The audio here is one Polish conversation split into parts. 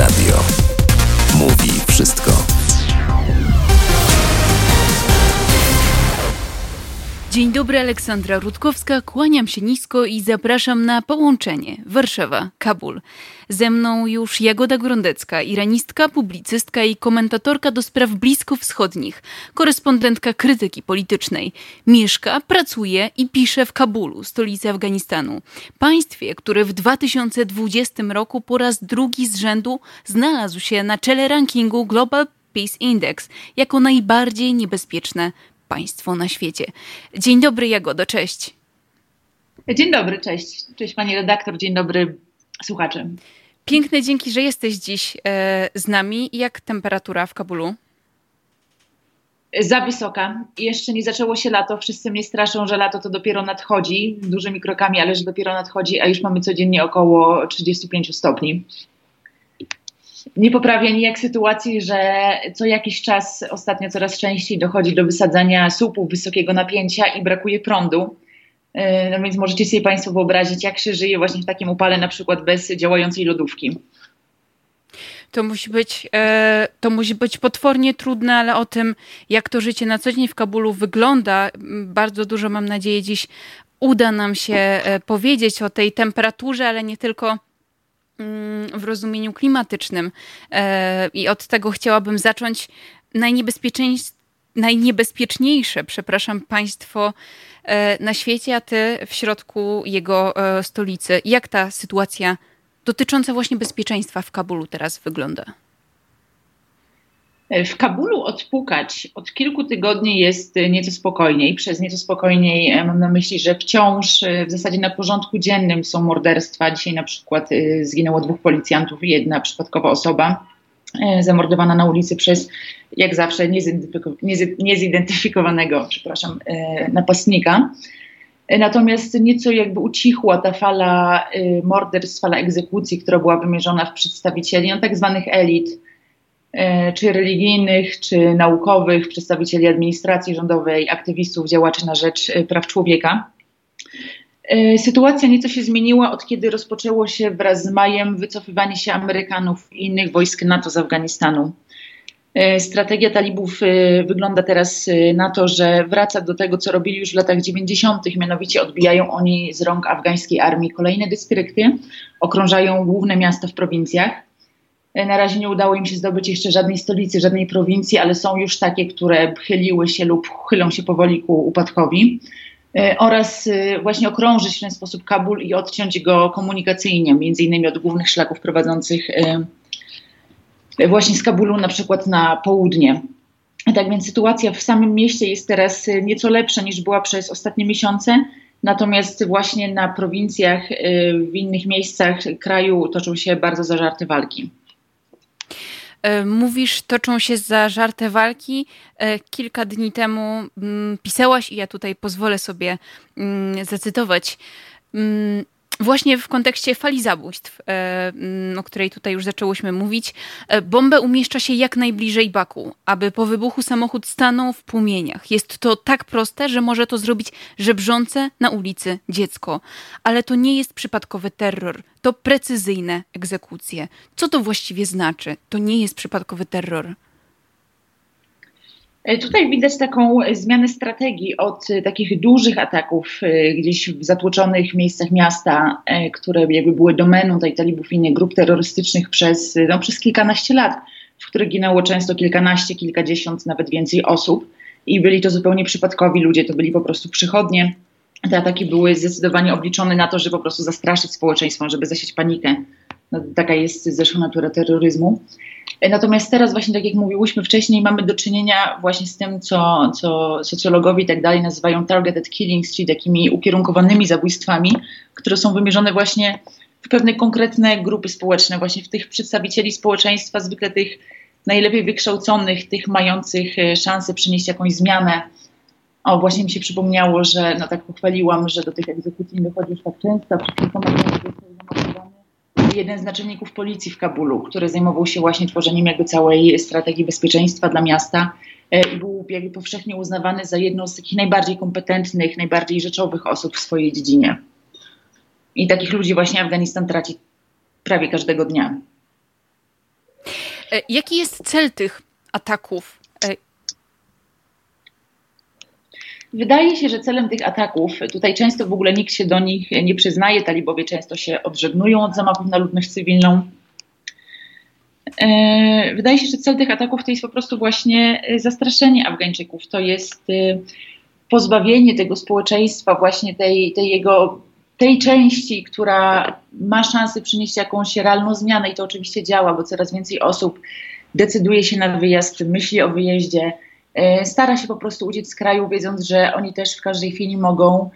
Radio. Mówi wszystko. Dzień dobry, Aleksandra Rutkowska. Kłaniam się nisko i zapraszam na połączenie Warszawa-Kabul. Ze mną już Jagoda Grondecka, iranistka, publicystka i komentatorka do spraw bliskowschodnich, korespondentka krytyki politycznej. Mieszka, pracuje i pisze w Kabulu, stolicy Afganistanu. Państwie, które w 2020 roku po raz drugi z rzędu znalazł się na czele rankingu Global Peace Index jako najbardziej niebezpieczne państwo na świecie. Dzień dobry, Jagodo, cześć. Dzień dobry, cześć. Cześć pani redaktor, dzień dobry słuchaczom. Piękne dzięki, że jesteś dziś e, z nami. Jak temperatura w Kabulu? Za wysoka. Jeszcze nie zaczęło się lato. Wszyscy mnie straszą, że lato to dopiero nadchodzi dużymi krokami, ale że dopiero nadchodzi, a już mamy codziennie około 35 stopni nie poprawia nijak sytuacji, że co jakiś czas ostatnio coraz częściej dochodzi do wysadzania słupów wysokiego napięcia i brakuje prądu. E, no więc możecie sobie Państwo wyobrazić, jak się żyje właśnie w takim upale, na przykład bez działającej lodówki. To musi być, e, to musi być potwornie trudne, ale o tym, jak to życie na co dzień w Kabulu wygląda, bardzo dużo mam nadzieję dziś uda nam się e, powiedzieć o tej temperaturze, ale nie tylko w rozumieniu klimatycznym. E, I od tego chciałabym zacząć. Najniebezpieczniejsze, przepraszam, państwo e, na świecie, a ty w środku jego e, stolicy. Jak ta sytuacja dotycząca właśnie bezpieczeństwa w Kabulu teraz wygląda? W Kabulu odpukać od kilku tygodni jest nieco spokojniej. Przez nieco spokojniej e, mam na myśli, że wciąż e, w zasadzie na porządku dziennym są morderstwa. Dzisiaj na przykład e, zginęło dwóch policjantów i jedna przypadkowa osoba zamordowana na ulicy przez, jak zawsze, niezidentyfikowanego, przepraszam, napastnika. Natomiast nieco jakby ucichła ta fala morderstw, fala egzekucji, która była wymierzona w przedstawicieli no, tak zwanych elit, czy religijnych, czy naukowych, przedstawicieli administracji rządowej, aktywistów, działaczy na rzecz e, praw człowieka. E, sytuacja nieco się zmieniła od kiedy rozpoczęło się wraz z majem wycofywanie się Amerykanów i innych wojsk NATO z Afganistanu. Strategia talibów wygląda teraz na to, że wraca do tego, co robili już w latach 90., mianowicie odbijają oni z rąk afgańskiej armii kolejne dystrykty, okrążają główne miasta w prowincjach. E, na razie nie udało im się zdobyć jeszcze żadnej stolicy, żadnej prowincji, ale są już takie, które chyliły się lub chylą się powoli ku upadkowi. E, oraz e, właśnie okrążyć w ten sposób Kabul i odciąć go komunikacyjnie, między innymi od głównych szlaków prowadzących właśnie z Kabulu na przykład na południe. Tak więc sytuacja w samym mieście jest teraz nieco lepsza niż była przez ostatnie miesiące, natomiast właśnie na prowincjach, w innych miejscach kraju toczą się bardzo zażarte walki. E, mówisz, toczą się zażarte walki. E, kilka dni temu mm, pisałaś, i ja tutaj pozwolę sobie mm, zacytować mm, Właśnie w kontekście fali zabójstw, e, o której tutaj już zaczęłyśmy mówić, e, bombę umieszcza się jak najbliżej Baku, aby po wybuchu samochód stanął w płomieniach. Jest to tak proste, że może to zrobić żebrzące na ulicy dziecko. Ale to nie jest przypadkowy terror, to precyzyjne egzekucje. Co to właściwie znaczy? To nie jest przypadkowy terror. E, tutaj widać taką zmianę strategii od e, takich dużych ataków e, gdzieś w zatłoczonych miejscach miasta, które jakby były domeną tej talibów i innych grup terrorystycznych przez, no, przez kilkanaście lat, w których ginęło często kilkanaście, kilkadziesiąt, nawet więcej osób. I byli to zupełnie przypadkowi ludzie, to byli po prostu przychodnie. Te ataki były zdecydowanie obliczone na to, żeby po prostu zastraszyć społeczeństwo, żeby zasiać panikę. No, taka jest zresztą natura terroryzmu. Natomiast teraz właśnie, tak jak mówiłyśmy wcześniej, mamy do czynienia właśnie z tym, co, co socjologowie i tak dalej nazywają targeted killings, czyli takimi ukierunkowanymi zabójstwami, które są wymierzone właśnie w pewne konkretne grupy społeczne, właśnie w tych przedstawicieli społeczeństwa, zwykle tych najlepiej wykształconych, tych mających e, szansę przynieść jakąś zmianę. O, właśnie mi się przypomniało, że no tak pochwaliłam, że do tych egzekucji dochodzi już tak często, przed kilkoma jeden z naczelników policji w Kabulu, który zajmował się właśnie tworzeniem jakby całej strategii bezpieczeństwa dla miasta e, i był jakby powszechnie uznawany za jedną z takich najbardziej kompetentnych, najbardziej rzeczowych osób w swojej dziedzinie. I takich ludzi właśnie Afganistan traci prawie każdego dnia. Jaki jest cel tych ataków? Wydaje się, że celem tych ataków, tutaj często w ogóle nikt się do nich nie przyznaje, talibowie często się odżegnują od zamachów na ludność cywilną. E, wydaje się, że cel tych ataków to jest po prostu właśnie e, zastraszenie Afgańczyków. To jest e, pozbawienie tego społeczeństwa właśnie tej, tej jego tej części, która ma szansę przynieść jakąś realną zmianę i to oczywiście działa, bo coraz więcej osób decyduje się na wyjazd, myśli o wyjeździe, stara się po prostu uciec z kraju, wiedząc, że oni też w każdej chwili mogą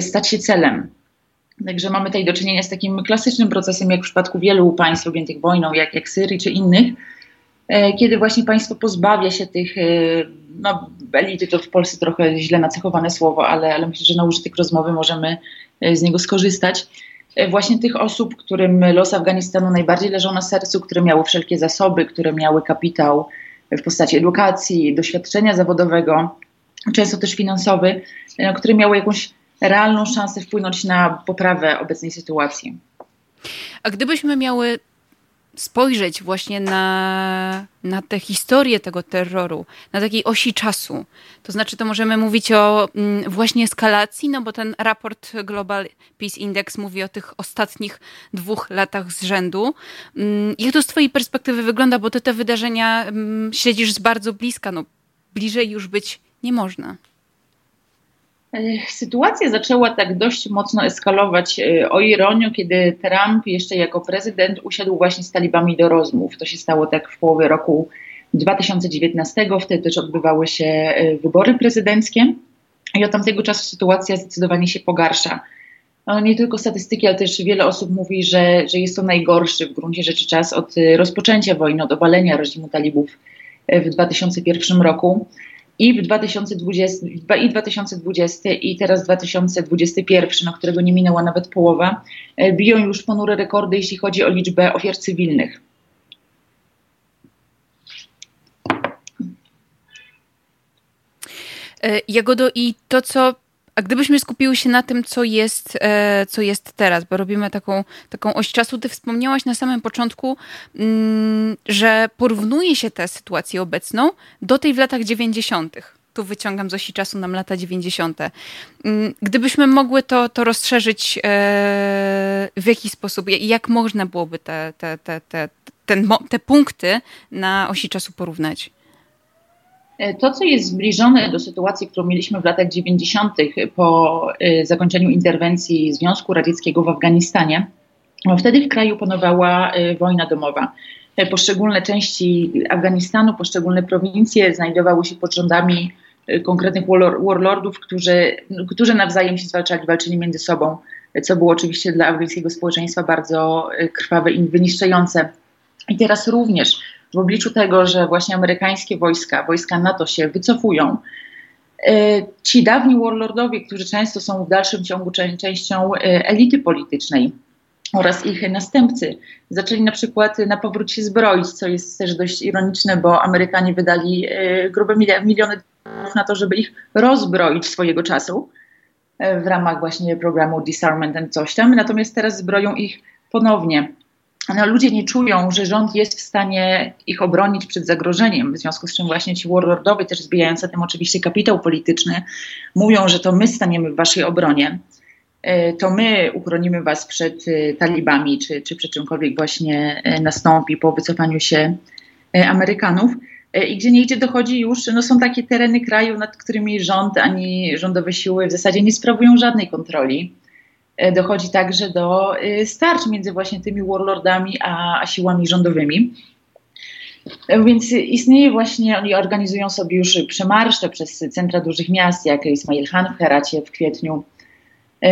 stać się celem. Także mamy tutaj do czynienia z takim klasycznym procesem, jak w przypadku wielu państw objętych wojną, jak, jak Syrii czy innych, e, kiedy właśnie państwo pozbawia się tych, e, no elity to w Polsce trochę źle nacechowane słowo, ale, ale myślę, że na użytek rozmowy możemy e, z niego skorzystać. Właśnie tych osób, którym los Afganistanu najbardziej leżał na sercu, które miały wszelkie zasoby, które miały kapitał w postaci edukacji, doświadczenia zawodowego, często też finansowy, które miały jakąś realną szansę wpłynąć na poprawę obecnej sytuacji. A gdybyśmy miały spojrzeć właśnie na, na tę historię tego terroru, na takiej osi czasu, to znaczy to możemy mówić o mm, właśnie eskalacji, no bo ten raport Global Peace Index mówi o tych ostatnich dwóch latach z rzędu. Mm, jak to z twojej perspektywy wygląda, bo ty te wydarzenia mm, śledzisz z bardzo bliska, no bliżej już być nie można. Sytuacja zaczęła tak dość mocno eskalować e, o ironię, kiedy Trump jeszcze jako prezydent usiadł właśnie z talibami do rozmów. To się stało tak w połowie roku 2019, wtedy też odbywały się e, wybory prezydenckie i od tamtego czasu sytuacja zdecydowanie się pogarsza. No, nie tylko statystyki, ale też wiele osób mówi, że, że jest to najgorszy w gruncie rzeczy czas od e, rozpoczęcia wojny, od obalenia reżimu talibów w 2001 roku i w 2020, i 2020 i teraz 2021, no, którego nie minęła nawet połowa, e, biją już ponure rekordy, jeśli chodzi o liczbę ofiar cywilnych. E, Jagodo, i to, co a gdybyśmy skupiły się na tym, co jest, e, co jest teraz, bo robimy taką, taką oś czasu, ty wspomniałaś na samym początku, mm, że porównuje się tę sytuację obecną do tej w latach 90. Tu wyciągam z osi czasu nam lata 90. Mm, gdybyśmy mogły to, to rozszerzyć, e, w jaki sposób, jak można byłoby te, te, te, te, ten, te punkty na osi czasu porównać? E, to, co jest zbliżone do sytuacji, którą mieliśmy w latach 90. po e, zakończeniu interwencji Związku Radzieckiego w Afganistanie, no wtedy w kraju panowała e, wojna domowa. Poszczególne części Afganistanu, poszczególne prowincje znajdowały się pod rządami konkretnych warlordów, którzy, którzy nawzajem się zwalczali, walczyli między sobą, co było oczywiście dla afgańskiego społeczeństwa bardzo krwawe i wyniszczające. I teraz również w obliczu tego, że właśnie amerykańskie wojska, wojska NATO się wycofują, e, ci dawni warlordowie, którzy często są w dalszym ciągu częścią e, elity politycznej oraz ich następcy, zaczęli na przykład na powrót się zbroić, co jest też dość ironiczne, bo Amerykanie wydali e, grube miliony dolarów na to, żeby ich rozbroić swojego czasu w ramach właśnie programu Disarmament and coś tam, natomiast teraz zbroją ich ponownie no, ludzie nie czują, że rząd jest w stanie ich obronić przed zagrożeniem, w związku z czym właśnie ci warlordowie, też zbijając za tym oczywiście kapitał polityczny, mówią, że to my staniemy w waszej obronie, e, to my uchronimy was przed e, talibami, czy, czy przed czymkolwiek właśnie e, nastąpi po wycofaniu się Amerykanów. I gdzie nie idzie dochodzi już, no są takie tereny kraju, nad którymi rząd ani rządowe siły w zasadzie nie sprawują żadnej kontroli. E, dochodzi także do e, starć między właśnie tymi warlordami a, siłami rządowymi. E, więc istnieje właśnie, oni organizują sobie już przemarsze przez centra dużych miast, jak Ismail Han w Heracie w kwietniu,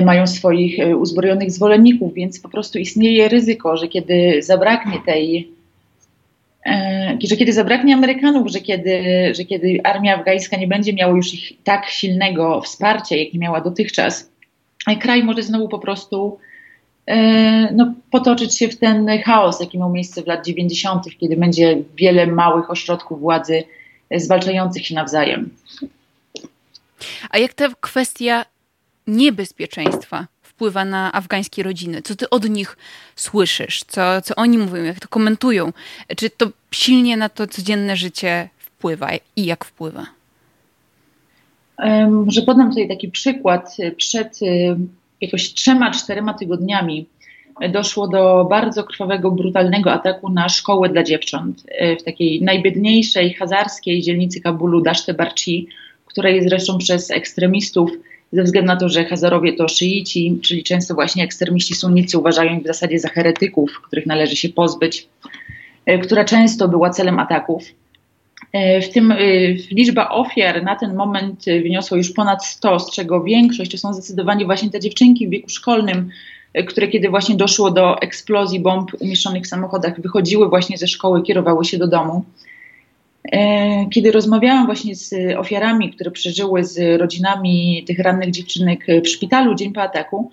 mają swoich uzbrojonych zwolenników, więc po prostu istnieje ryzyko, że kiedy zabraknie tej, że kiedy zabraknie Amerykanów, że kiedy, że kiedy armia afgańska nie będzie miała już ich tak silnego wsparcia, jakie miała dotychczas, kraj może znowu po prostu e, no, potoczyć się w ten chaos, jaki miał miejsce w lat 90., kiedy będzie wiele małych ośrodków władzy zwalczających się nawzajem. A jak ta kwestia niebezpieczeństwa wpływa na afgańskie rodziny? Co ty od nich słyszysz? Co, co oni mówią? Jak to komentują? Czy to silnie na to codzienne życie wpływa i jak wpływa? Może podam tutaj taki przykład. Przed y, jakoś trzema, czterema tygodniami doszło do bardzo krwawego, brutalnego ataku na szkołę dla dziewcząt y, w takiej najbiedniejszej hazarskiej dzielnicy Kabulu, Daszte Barci, która jest zresztą przez ekstremistów, ze względu na to, że Hazarowie to szyici, czyli często właśnie ekstremiści sunnicy uważają ich w zasadzie za heretyków, których należy się pozbyć, y, która często była celem ataków. E, w tym e, liczba ofiar na ten moment wyniosła już ponad 100, z czego większość to są zdecydowanie właśnie te dziewczynki w wieku szkolnym, e, które kiedy właśnie doszło do eksplozji bomb umieszczonych w samochodach, wychodziły właśnie ze szkoły, kierowały się do domu. Kiedy rozmawiałam właśnie z ofiarami, które przeżyły z rodzinami tych rannych dziewczynek w szpitalu dzień po ataku,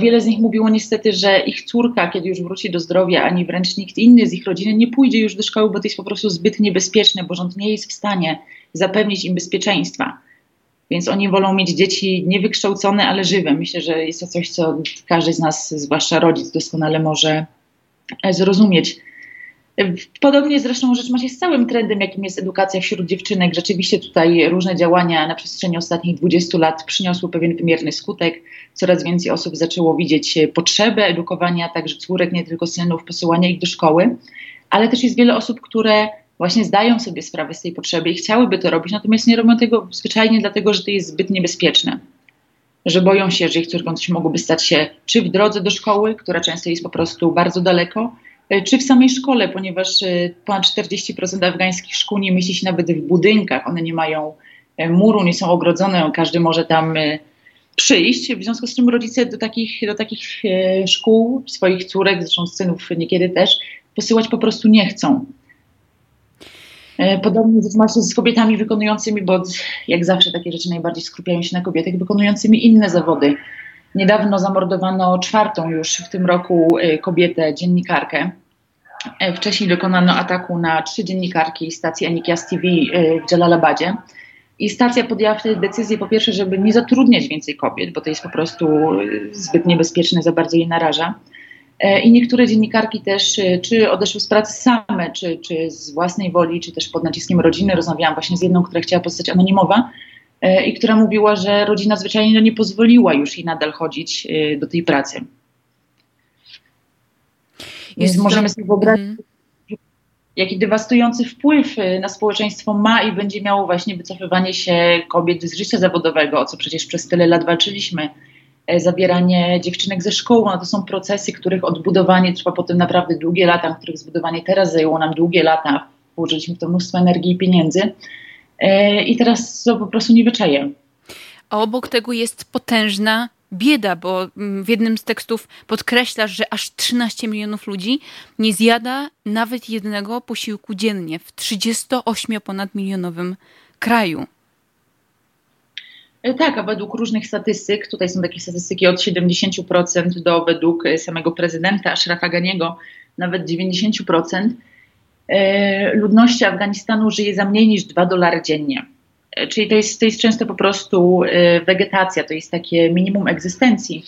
Wiele z nich mówiło niestety, że ich córka, kiedy już wróci do zdrowia, ani wręcz nikt inny z ich rodziny nie pójdzie już do szkoły, bo to jest po prostu zbyt niebezpieczne, bo rząd nie jest w stanie zapewnić im bezpieczeństwa. Więc oni wolą mieć dzieci niewykształcone, ale żywe. Myślę, że jest to coś, co każdy z nas, zwłaszcza rodzic, doskonale może zrozumieć. Podobnie zresztą rzecz ma się z całym trendem, jakim jest edukacja wśród dziewczynek. Rzeczywiście tutaj różne działania na przestrzeni ostatnich 20 lat przyniosły pewien wymierny skutek. Coraz więcej osób zaczęło widzieć potrzebę edukowania także córek, nie tylko synów, posyłania ich do szkoły, ale też jest wiele osób, które właśnie zdają sobie sprawę z tej potrzeby i chciałyby to robić, natomiast nie robią tego zwyczajnie dlatego, że to jest zbyt niebezpieczne. Że boją się, że ich córką coś mogłoby stać się czy w drodze do szkoły, która często jest po prostu bardzo daleko, E, czy w samej szkole, ponieważ e, ponad 40% afgańskich szkół nie mieści się nawet w budynkach, one nie mają e, muru, nie są ogrodzone, każdy może tam przyjść. W związku z czym rodzice do takich, do takich szkół swoich córek, zresztą synów niekiedy też, posyłać po prostu nie chcą. Podobnie ma z kobietami wykonującymi, bo jak zawsze takie rzeczy najbardziej skupiają się na kobietach, wykonującymi inne zawody. Niedawno zamordowano czwartą już w tym roku kobietę, dziennikarkę. E, wcześniej dokonano ataku na trzy dziennikarki stacji Anikias TV e, w Jalalabadzie. I stacja podjęła wtedy decyzję, po pierwsze, żeby nie zatrudniać więcej kobiet, bo to jest po prostu e, zbyt niebezpieczne, za bardzo je naraża. I niektóre dziennikarki też, czy odeszły z pracy same, czy, czy z własnej woli, czy też pod naciskiem rodziny. Rozmawiałam właśnie z jedną, która chciała pozostać anonimowa i która mówiła, że rodzina zwyczajnie nie pozwoliła już jej nadal chodzić do tej pracy. Więc jest możemy sobie wyobrazić, mm. jaki dewastujący wpływ y, na społeczeństwo ma i będzie miało właśnie wycofywanie się kobiet z życia zawodowego, o co przecież przez tyle lat walczyliśmy. E, zabieranie dziewczynek ze szkoły, no to są procesy, których odbudowanie trwa potem naprawdę długie lata, których zbudowanie teraz zajęło nam długie lata. Włożyliśmy w to mnóstwo energii i pieniędzy. E, I teraz to po prostu nie wyczaję. A obok tego jest potężna bieda, bo mm, w jednym z tekstów podkreślasz, że aż 13 milionów ludzi nie zjada nawet jednego posiłku dziennie w 38 ponad milionowym kraju. E, tak, a według różnych statystyk, tutaj są takie statystyki od 70% do według samego prezydenta Ashrafa Ganiego nawet 90%, e, ludności Afganistanu żyje za mniej niż 2 dolary dziennie. Czyli to jest, to jest często po prostu y, wegetacja, to jest takie minimum egzystencji.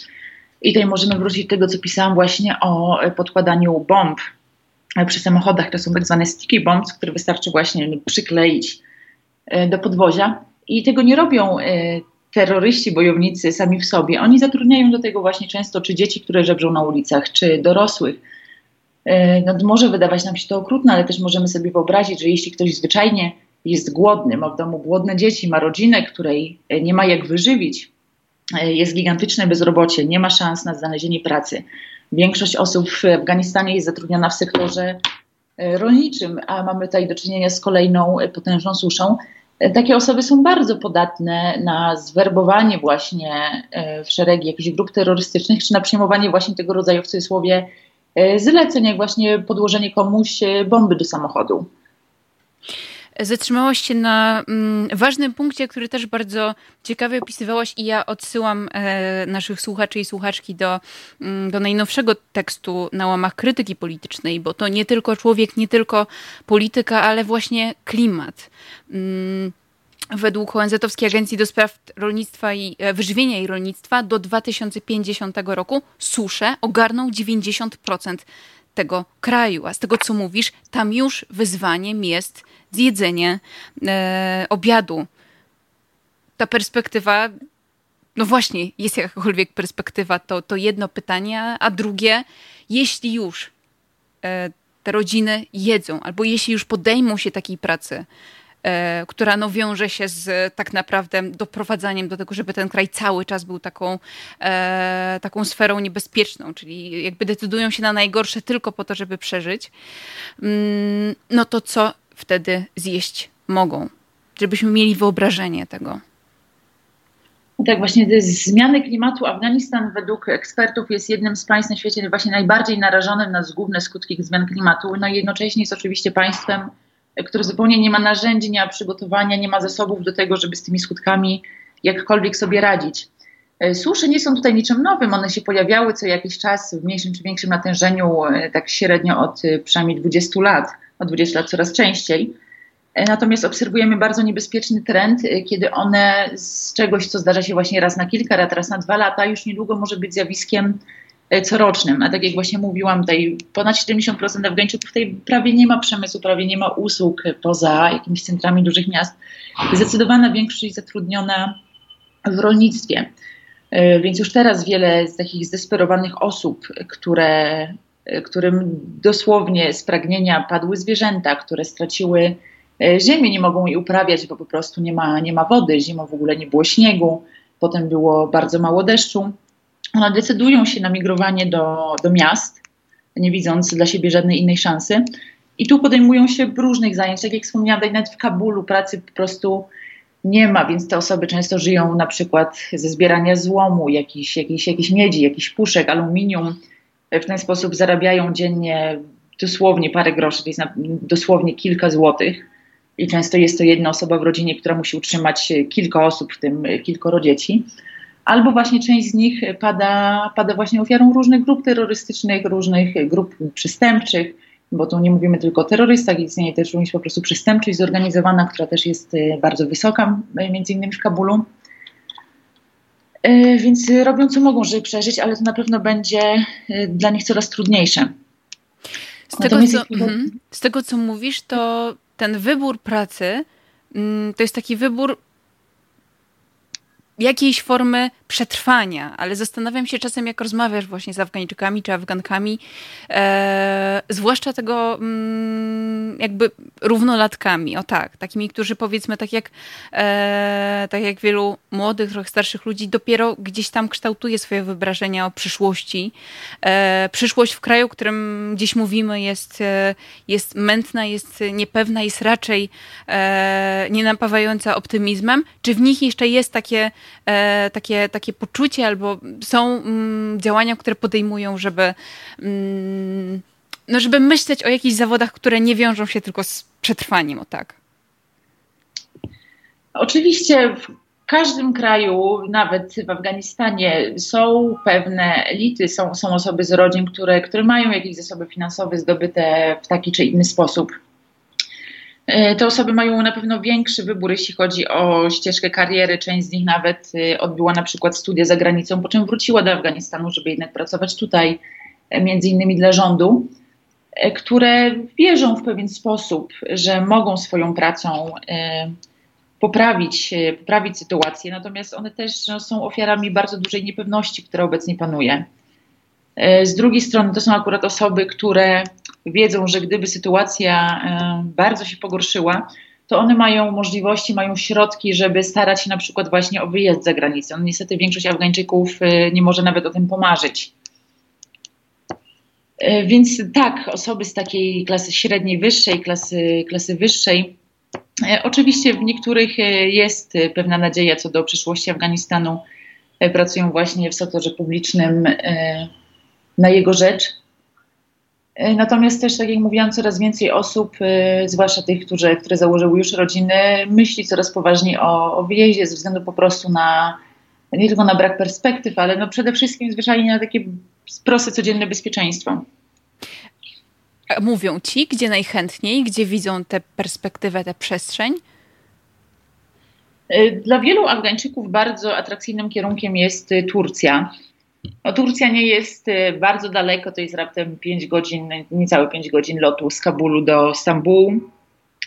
I tutaj możemy wrócić do tego, co pisałam właśnie o podkładaniu bomb przy samochodach. To są tak zwane sticky bombs, które wystarczy właśnie przykleić y, do podwozia. I tego nie robią terroryści, bojownicy sami w sobie. Oni zatrudniają do tego właśnie często czy dzieci, które żebrzą na ulicach, czy dorosłych. No, może wydawać nam się to okrutne, ale też możemy sobie wyobrazić, że jeśli ktoś zwyczajnie jest głodny, ma w domu głodne dzieci, ma rodzinę, której e, nie ma jak wyżywić, e, jest gigantyczne bezrobocie, nie ma szans na znalezienie pracy. Większość osób w Afganistanie jest zatrudniona w sektorze e, rolniczym, a mamy tutaj do czynienia z kolejną potężną suszą. Takie osoby są bardzo podatne na zwerbowanie właśnie w szeregi jakichś grup terrorystycznych, czy na przyjmowanie właśnie tego rodzaju w cudzysłowie zleceń, jak właśnie podłożenie komuś bomby do samochodu zatrzymałaś się na mm, ważnym punkcie, który też bardzo ciekawie opisywałaś i ja odsyłam e, naszych słuchaczy i słuchaczki do, mm, do najnowszego tekstu na łamach krytyki politycznej, bo to nie tylko człowiek, nie tylko polityka, ale właśnie klimat. Mm, według ONZ-owskiej Agencji do Spraw Rolnictwa i e, Wyżywienia i Rolnictwa do 2050 roku susze ogarną 90% tego kraju. A z tego, co mówisz, tam już wyzwaniem jest zjedzenie e, obiadu. Ta perspektywa, no właśnie, jest jakakolwiek perspektywa, to, to jedno pytanie, a drugie, jeśli już e, te rodziny jedzą, albo jeśli już podejmą się takiej pracy, która no, wiąże się z tak naprawdę doprowadzaniem do tego, żeby ten kraj cały czas był taką, e, taką sferą niebezpieczną, czyli jakby decydują się na najgorsze tylko po to, żeby przeżyć, mm, no to co wtedy zjeść mogą? Żebyśmy mieli wyobrażenie tego. Tak, właśnie zmiany klimatu. Afganistan według ekspertów jest jednym z państw na świecie właśnie najbardziej narażonym na zgubne skutki zmian klimatu. No i jednocześnie jest oczywiście państwem, który zupełnie nie ma narzędzi, nie ma przygotowania, nie ma zasobów do tego, żeby z tymi skutkami jakkolwiek sobie radzić. E, susze nie są tutaj niczym nowym, one się pojawiały co jakiś czas w mniejszym czy większym natężeniu, e, tak średnio od e, przynajmniej 20 lat, od 20 lat coraz częściej. Natomiast obserwujemy bardzo niebezpieczny trend, kiedy one z czegoś, co zdarza się właśnie raz na kilka lat, raz na dwa lata, już niedługo może być zjawiskiem corocznym. A tak jak właśnie mówiłam, tutaj ponad 70% Afgańczyków tutaj prawie nie ma przemysłu, prawie nie ma usług poza jakimiś centrami dużych miast. Zdecydowana większość zatrudniona w rolnictwie. E, więc już teraz wiele z takich zdesperowanych osób, które, e, którym dosłownie z pragnienia padły zwierzęta, które straciły ziemię, nie mogą jej uprawiać, bo po prostu nie ma, nie ma wody, zimą w ogóle nie było śniegu, potem było bardzo mało deszczu one decydują się na migrowanie do, do miast, nie widząc dla siebie żadnej innej szansy. I tu podejmują się różnych zajęć. Tak jak wspomniałam, nawet w Kabulu pracy po prostu nie ma, więc te osoby często żyją na przykład ze zbierania złomu, jakiś, jakiś, jakiś miedzi, jakiś puszek, aluminium. W ten sposób zarabiają dziennie dosłownie parę groszy, to jest dosłownie kilka złotych. I często jest to jedna osoba w rodzinie, która musi utrzymać kilka osób, w tym kilkoro dzieci albo właśnie część z nich pada, pada właśnie ofiarą różnych grup terrorystycznych, różnych grup przestępczych, bo tu nie mówimy tylko o terrorystach, istnieje też również po prostu przestępczość zorganizowana, która też jest e, bardzo wysoka, e, między innymi w Kabulu. E, więc robią co mogą, żeby przeżyć, ale to na pewno będzie dla nich coraz trudniejsze. Z tego, co, mhm. z tego, co mówisz, to ten wybór pracy mm, to jest taki wybór jakiejś formy przetrwania, ale zastanawiam się czasem, jak rozmawiasz właśnie z Afgańczykami czy Afgankami, e, zwłaszcza tego mm, jakby równolatkami, o tak, takimi, którzy powiedzmy, tak jak, e, tak jak wielu młodych, trochę starszych ludzi, dopiero gdzieś tam kształtuje swoje wyobrażenia o przyszłości. E, przyszłość w kraju, o którym gdzieś mówimy, jest, e, jest mętna, jest niepewna, jest raczej e, nie napawająca optymizmem. Czy w nich jeszcze jest takie, e, takie, takie poczucie albo są mm, działania, które podejmują, żeby, mm, no żeby myśleć o jakichś zawodach, które nie wiążą się tylko z przetrwaniem, o tak? Oczywiście w każdym kraju, nawet w Afganistanie, są pewne elity, są, są osoby z rodzin, które, które mają jakieś zasoby finansowe zdobyte w taki czy inny sposób. E, te osoby mają na pewno większy wybór, jeśli chodzi o ścieżkę kariery. Część z nich nawet e, odbyła na przykład studia za granicą, po czym wróciła do Afganistanu, żeby jednak pracować tutaj, e, między innymi dla rządu, które wierzą w pewien sposób, że mogą swoją pracą poprawić, poprawić sytuację, natomiast one też no, są ofiarami bardzo dużej niepewności, która obecnie panuje. Z drugiej strony to są akurat osoby, które wiedzą, że gdyby sytuacja e, bardzo się pogorszyła, to one mają możliwości, mają środki, żeby starać się na przykład właśnie o wyjazd za granicę. No, niestety większość Afgańczyków e, nie może nawet o tym pomarzyć. E, więc tak, osoby z takiej klasy średniej, wyższej, klasy, klasy wyższej, oczywiście w niektórych jest pewna nadzieja co do przyszłości Afganistanu. Pracują właśnie w sektorze publicznym na jego rzecz, E, natomiast też, tak jak mówiłam, coraz więcej osób, e, zwłaszcza tych, którzy, które założyły już rodziny, myśli coraz poważniej o, o wyjeździe ze względu po prostu na nie tylko na brak perspektyw, ale no przede wszystkim zwyczajnie na takie proste, codzienne bezpieczeństwo. Mówią ci, gdzie najchętniej, gdzie widzą tę perspektywę, tę przestrzeń? Dla wielu Afgańczyków bardzo atrakcyjnym kierunkiem jest Turcja. No, Turcja nie jest bardzo daleko, to jest raptem 5 godzin, niecałe 5 godzin lotu z Kabulu do Stambułu.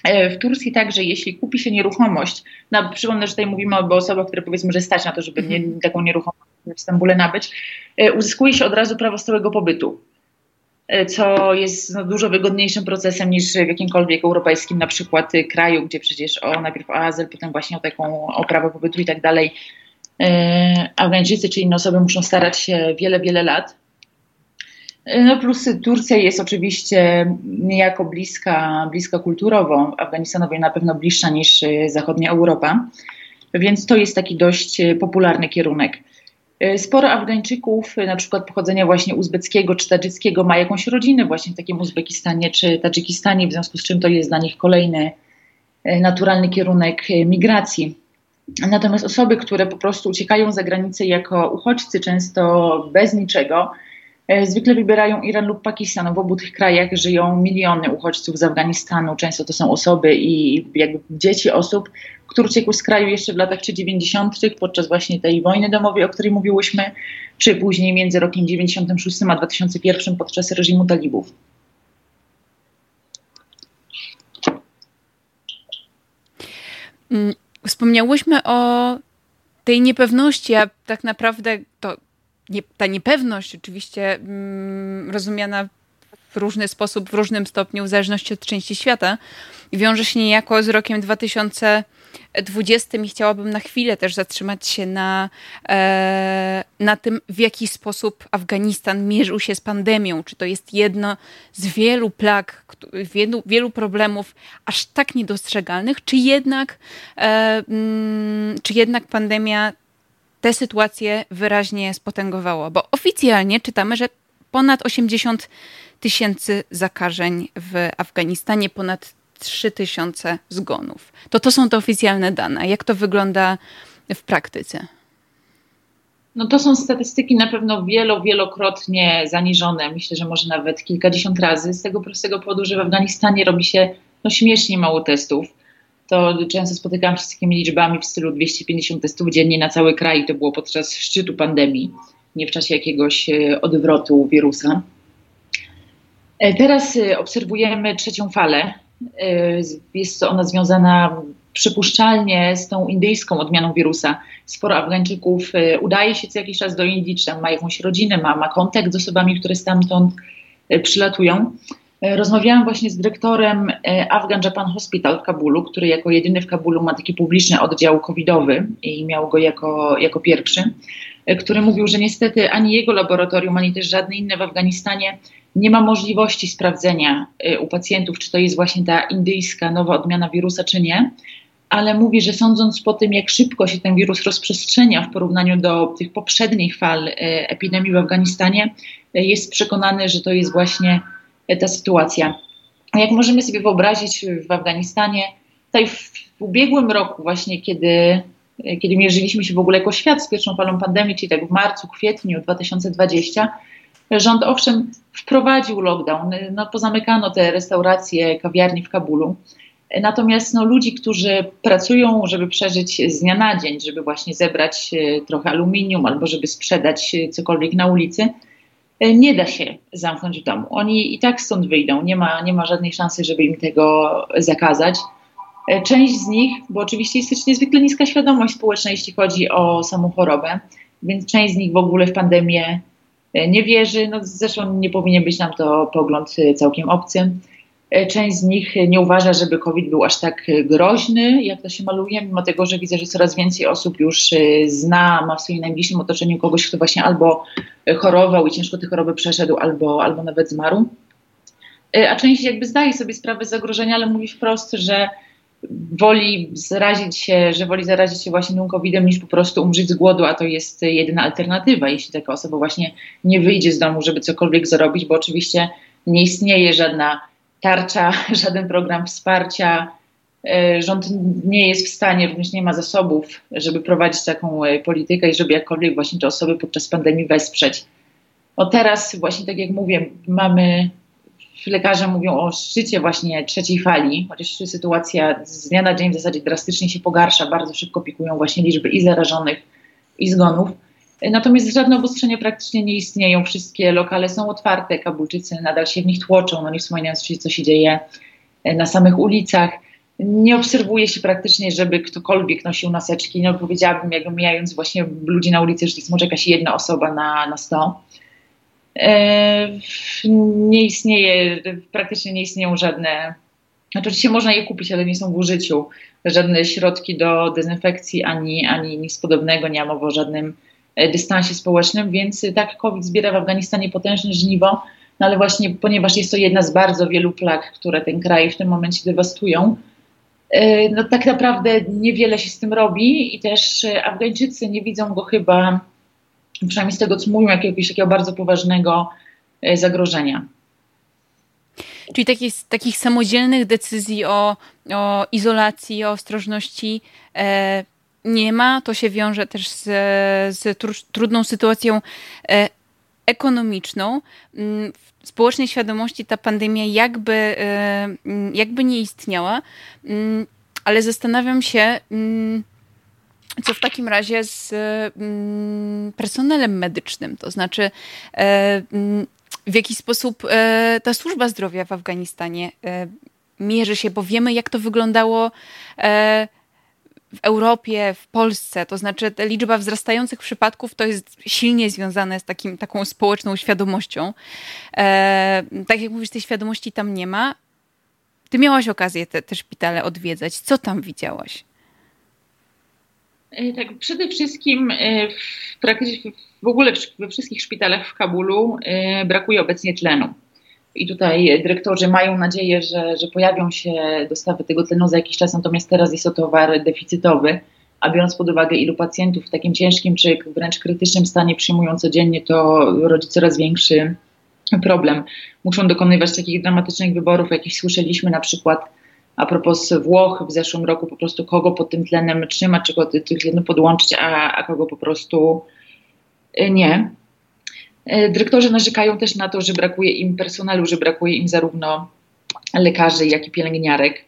W Turcji także, jeśli kupi się nieruchomość, no, przypomnę, że tutaj mówimy o osobach, które powiedzmy, że stać na to, żeby nie, mhm. taką nieruchomość w Stambule nabyć, uzyskuje się od razu prawo stałego pobytu. E, co jest no, dużo wygodniejszym procesem niż w jakimkolwiek europejskim na przykład y, kraju, gdzie przecież o, najpierw o azyl, potem właśnie o taką o prawo pobytu i tak dalej. E, Afgańczycy czy inne osoby muszą starać się wiele, wiele lat. E, no plus Turcja jest oczywiście niejako bliska, bliska kulturowo Afganistanowi, na pewno bliższa niż y, zachodnia Europa, więc to jest taki dość popularny kierunek. E, sporo Afgańczyków, e, na przykład pochodzenia właśnie uzbeckiego czy tadżyckiego, ma jakąś rodzinę właśnie w takim Uzbekistanie czy Tadżykistanie, w związku z czym to jest dla nich kolejny e, naturalny kierunek migracji. Natomiast osoby, które po prostu uciekają za granicę jako uchodźcy, często bez niczego, zwykle wybierają Iran lub Pakistan. W obu tych krajach żyją miliony uchodźców z Afganistanu. Często to są osoby i jakby dzieci osób, który uciekł z kraju jeszcze w latach 90. podczas właśnie tej wojny domowej, o której mówiłyśmy, czy później między rokiem 96 a 2001 podczas reżimu talibów. Wspomniałyśmy o tej niepewności, a tak naprawdę to nie, ta niepewność oczywiście mm, rozumiana w różny sposób, w różnym stopniu, w zależności od części świata, wiąże się niejako z rokiem 2000 20 i chciałabym na chwilę też zatrzymać się na, e, na tym, w jaki sposób Afganistan mierzył się z pandemią. Czy to jest jedno z wielu plag, wielu, wielu problemów aż tak niedostrzegalnych, czy jednak, e, mm, czy jednak pandemia tę sytuację wyraźnie spotęgowała? Bo oficjalnie czytamy, że ponad 80 tysięcy zakażeń w Afganistanie, ponad 3000 zgonów. To to są te oficjalne dane. Jak to wygląda w praktyce? No to są statystyki na pewno wielo, wielokrotnie zaniżone. Myślę, że może nawet kilkadziesiąt razy. Z tego prostego powodu, że w Afganistanie robi się no, śmiesznie mało testów. To często spotykałam się z takimi liczbami w stylu 250 testów dziennie na cały kraj. To było podczas szczytu pandemii, nie w czasie jakiegoś e, odwrotu wirusa. E, teraz e, obserwujemy trzecią falę jest ona związana przypuszczalnie z tą indyjską odmianą wirusa. Sporo Afgańczyków y, udaje się co jakiś czas do Indii, czy tam ma jakąś rodzinę, ma, ma kontakt z osobami, które stamtąd y, przylatują. Rozmawiałam właśnie z dyrektorem Afghan Japan Hospital w Kabulu, który jako jedyny w Kabulu ma taki publiczny oddział covidowy i miał go jako, jako pierwszy, który mówił, że niestety ani jego laboratorium, ani też żadne inne w Afganistanie nie ma możliwości sprawdzenia y, u pacjentów, czy to jest właśnie ta indyjska nowa odmiana wirusa, czy nie, ale mówi, że sądząc po tym, jak szybko się ten wirus rozprzestrzenia w porównaniu do tych poprzednich fal y, epidemii w Afganistanie, y, jest przekonany, że to jest właśnie ta sytuacja. Jak możemy sobie wyobrazić w Afganistanie, tutaj w ubiegłym roku, właśnie kiedy, kiedy mierzyliśmy się w ogóle jako świat z pierwszą falą pandemii, czyli tak w marcu, kwietniu 2020, Rząd owszem wprowadził lockdown, no, pozamykano te restauracje, kawiarnie w Kabulu. Natomiast no, ludzi, którzy pracują, żeby przeżyć z dnia na dzień, żeby właśnie zebrać e, trochę aluminium albo żeby sprzedać e, cokolwiek na ulicy, e, nie da się zamknąć w domu. Oni i tak stąd wyjdą. Nie ma, nie ma żadnej szansy, żeby im tego zakazać. Część z nich, bo oczywiście jest niezwykle niska świadomość społeczna, jeśli chodzi o samą chorobę, więc część z nich w ogóle w pandemię nie wierzy. No, zresztą nie powinien być nam to pogląd e, całkiem obcy. E, część z nich nie uważa, żeby COVID był aż tak groźny, jak to się maluje, mimo tego, że widzę, że coraz więcej osób już zna, ma w swoim najbliższym otoczeniu kogoś, kto właśnie albo chorował i ciężko tę chorobę przeszedł, albo, albo nawet zmarł. A część jakby zdaje sobie sprawę z zagrożenia, ale mówi wprost, że woli zarazić się, że woli zarazić się właśnie tym COVID-em niż po prostu umrzeć z głodu, a to jest jedyna alternatywa, jeśli taka osoba właśnie nie wyjdzie z domu, żeby cokolwiek zrobić, bo oczywiście nie istnieje żadna tarcza, żaden program wsparcia. E, rząd nie jest w stanie, również nie ma zasobów, żeby prowadzić taką e, politykę i żeby jakkolwiek właśnie te osoby podczas pandemii wesprzeć. O teraz właśnie tak jak mówię, mamy lekarze mówią o szczycie właśnie trzeciej fali, chociaż sytuacja z dnia na dzień w zasadzie drastycznie się pogarsza, bardzo szybko pikują właśnie liczby i zarażonych, i zgonów. Natomiast żadne obostrzenia praktycznie nie istnieją. Wszystkie lokale są otwarte, Kabulczycy nadal się w nich tłoczą, no nie wspominając, co się dzieje na samych ulicach. Nie obserwuje się praktycznie, żeby ktokolwiek nosił maseczki. No powiedziałabym, jak mijając właśnie ludzi na ulicy, że jest może jakaś jedna osoba na, na 100. E, nie istnieje, praktycznie nie istnieją żadne, znaczy oczywiście można je kupić, ale nie są w użyciu, żadne środki do dezynfekcji, ani, ani nic podobnego, nie mowy o żadnym e, dystansie społecznym, więc tak COVID zbiera w Afganistanie potężne żniwo, no ale właśnie ponieważ jest to jedna z bardzo wielu plag, które ten kraj w tym momencie dewastują, e, no tak naprawdę niewiele się z tym robi i też Afgańczycy nie widzą go chyba przynajmniej z tego, co mówią, jakiegoś takiego bardzo poważnego e, zagrożenia. Czyli takich, takich samodzielnych decyzji o, o izolacji, o ostrożności e, nie ma. To się wiąże też z, z trudną sytuacją e, ekonomiczną. Mm, w społecznej świadomości ta pandemia jakby, e, jakby nie istniała, mm, ale zastanawiam się, mm, co w takim razie z mm, personelem medycznym? To znaczy, e, mm, w jaki sposób e, ta służba zdrowia w Afganistanie e, mierzy się, bo wiemy, jak to wyglądało w Europie, w Polsce. To znaczy, ta liczba wzrastających przypadków to jest silnie związane z takim, taką społeczną świadomością. tak jak mówisz, tej świadomości tam nie ma. Ty miałaś okazję te, te szpitale odwiedzać. Co tam widziałaś? E, tak, przede wszystkim e, w, praktycznie w ogóle we wszystkich szpitalach w Kabulu e, brakuje obecnie tlenu. I tutaj dyrektorzy mają nadzieję, że, że pojawią się dostawy tego tlenu za jakiś czas, natomiast teraz jest to towar deficytowy, a biorąc pod uwagę ilu pacjentów w takim ciężkim czy wręcz krytycznym stanie przyjmują codziennie, to rodzi coraz większy problem. Muszą dokonywać takich dramatycznych wyborów, jakich słyszeliśmy na przykład a propos Włoch w zeszłym roku po prostu kogo pod tym tlenem trzymać, czego tych tlenów podłączyć, a, a kogo po prostu y, nie. Y, dyrektorzy narzekają też na to, że brakuje im personelu, że brakuje im zarówno lekarzy, jak i pielęgniarek.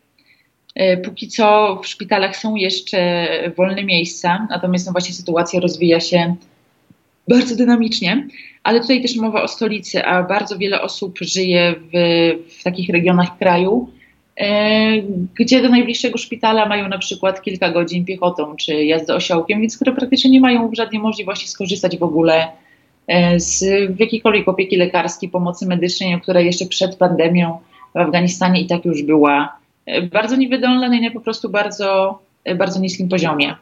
Y, póki co w szpitalach są jeszcze wolne miejsca, natomiast no właśnie sytuacja rozwija się bardzo dynamicznie, ale tutaj też mowa o stolicy, a bardzo wiele osób żyje w, w takich regionach kraju, gdzie do najbliższego szpitala mają na przykład kilka godzin piechotą czy jazdę osiołkiem, więc które praktycznie nie mają żadnej możliwości skorzystać w ogóle e, z jakiejkolwiek opieki lekarskiej, pomocy medycznej, która jeszcze przed pandemią w Afganistanie i tak już była e, bardzo niewydolna no i na po prostu bardzo, bardzo niskim poziomie.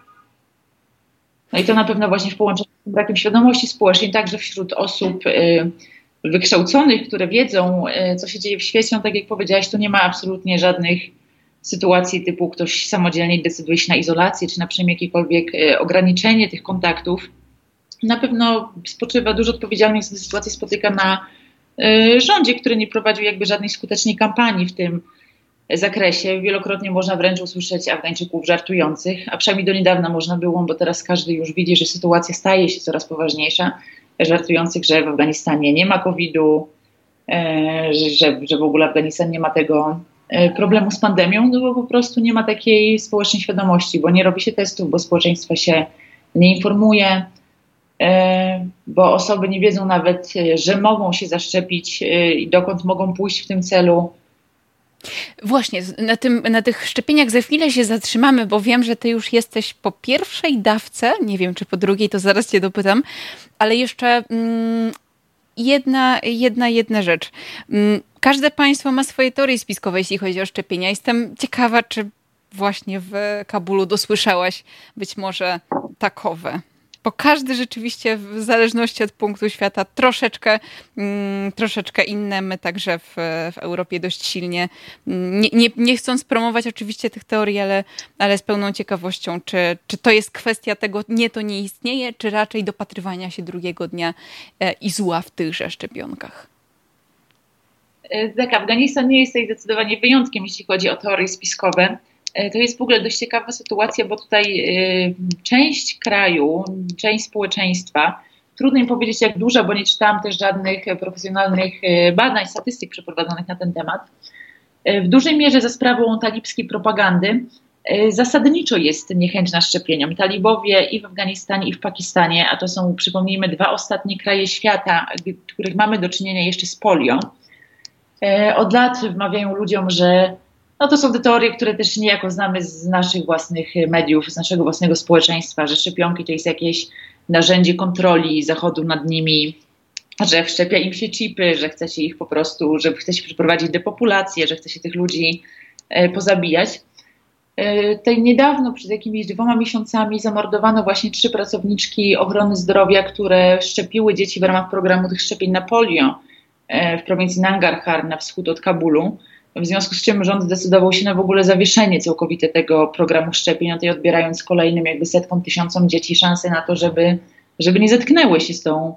No i to na pewno właśnie w połączeniu z brakiem świadomości społecznej, także wśród osób wykształconych, które wiedzą, e, co się dzieje w świecie, no tak jak powiedziałaś, tu nie ma absolutnie żadnych sytuacji typu ktoś samodzielnie decyduje się na izolację, czy na przynajmniej jakiekolwiek e, ograniczenie tych kontaktów. Na pewno spoczywa dużo odpowiedzialności za sytuację spotyka na e, rządzie, który nie prowadził jakby żadnej skutecznej kampanii w tym zakresie. Wielokrotnie można wręcz usłyszeć Afgańczyków żartujących, a przynajmniej do niedawna można było, bo teraz każdy już widzi, że sytuacja staje się coraz poważniejsza żartujących, że w Afganistanie nie ma COVID-u, e, że, że w ogóle Afganistan nie ma tego e, problemu z pandemią, no bo po prostu nie ma takiej społecznej świadomości, bo nie robi się testów, bo społeczeństwo się nie informuje, e, bo osoby nie wiedzą nawet, że mogą się zaszczepić i dokąd mogą pójść w tym celu. Właśnie, na, tym, na tych szczepieniach za chwilę się zatrzymamy, bo wiem, że ty już jesteś po pierwszej dawce, nie wiem czy po drugiej, to zaraz cię dopytam, ale jeszcze mm, jedna, jedna, jedna rzecz. Mm, każde państwo ma swoje teorie spiskowe, jeśli chodzi o szczepienia. Jestem ciekawa, czy właśnie w Kabulu dosłyszałaś być może takowe bo każdy rzeczywiście w zależności od punktu świata troszeczkę, mm, troszeczkę inne. My także w, w Europie dość silnie, mm, nie, nie, nie, chcąc promować oczywiście tych teorii, ale, ale z pełną ciekawością, czy, czy to jest kwestia tego, nie, to nie istnieje, czy raczej dopatrywania się drugiego dnia e, i zła w tychże szczepionkach. Tak, Afganistan nie jest tutaj zdecydowanie wyjątkiem, jeśli chodzi o teorie spiskowe. E, to jest w ogóle dość ciekawa sytuacja, bo tutaj e, część kraju, część społeczeństwa Trudno mi powiedzieć, jak duża, bo nie czytałam też żadnych profesjonalnych badań, statystyk przeprowadzonych na ten temat. W dużej mierze za sprawą talibskiej propagandy E, zasadniczo jest niechęć na szczepieniom. Talibowie i w Afganistanie, i w Pakistanie, a to są, przypomnijmy, dwa ostatnie kraje świata, w których mamy do czynienia jeszcze z polio, e, od lat wmawiają ludziom, że no to są te teorie, które też niejako znamy z naszych własnych mediów, z naszego własnego społeczeństwa, że szczepionki to jest jakieś narzędzie kontroli Zachodu nad nimi, że wszczepia im się chipy, że chce się ich po prostu, że chce się przeprowadzić depopulację, że chce się tych ludzi e, pozabijać. E, tej niedawno, przed jakimiś dwoma miesiącami, zamordowano właśnie trzy pracowniczki ochrony zdrowia, które szczepiły dzieci w ramach programu tych szczepień na polio e, w prowincji Nangarhar na wschód od Kabulu. W związku z czym rząd zdecydował się na w ogóle zawieszenie całkowite tego programu szczepień, i odbierając kolejnym jakby setkom, tysiącom dzieci szansę na to, żeby, żeby nie zetknęły się z tą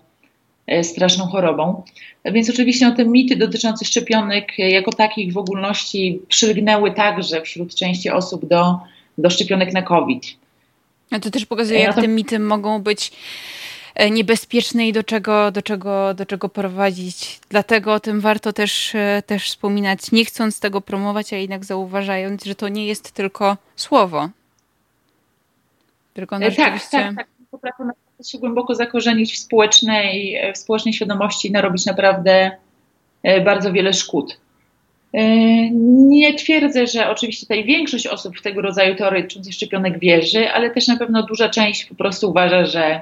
E, straszną chorobą. Więc oczywiście no, te mity dotyczące szczepionek e, jako takich w ogólności przylgnęły także wśród części osób do, do szczepionek na COVID. A to też pokazuje, jak te mity mogą być e, niebezpieczne i do czego, do, czego, do czego prowadzić. Dlatego o tym warto też, też wspominać, nie chcąc tego promować, a jednak zauważając, że to nie jest tylko słowo. Tylko no tak, rzeczywiście... tak, tak. Potrafią się głęboko zakorzenić w społecznej, w społecznej świadomości i narobić naprawdę e, bardzo wiele szkód. E, nie twierdzę, że oczywiście tutaj większość osób w tego rodzaju teorii szczepionek wierzy, ale też na pewno duża część po prostu uważa, że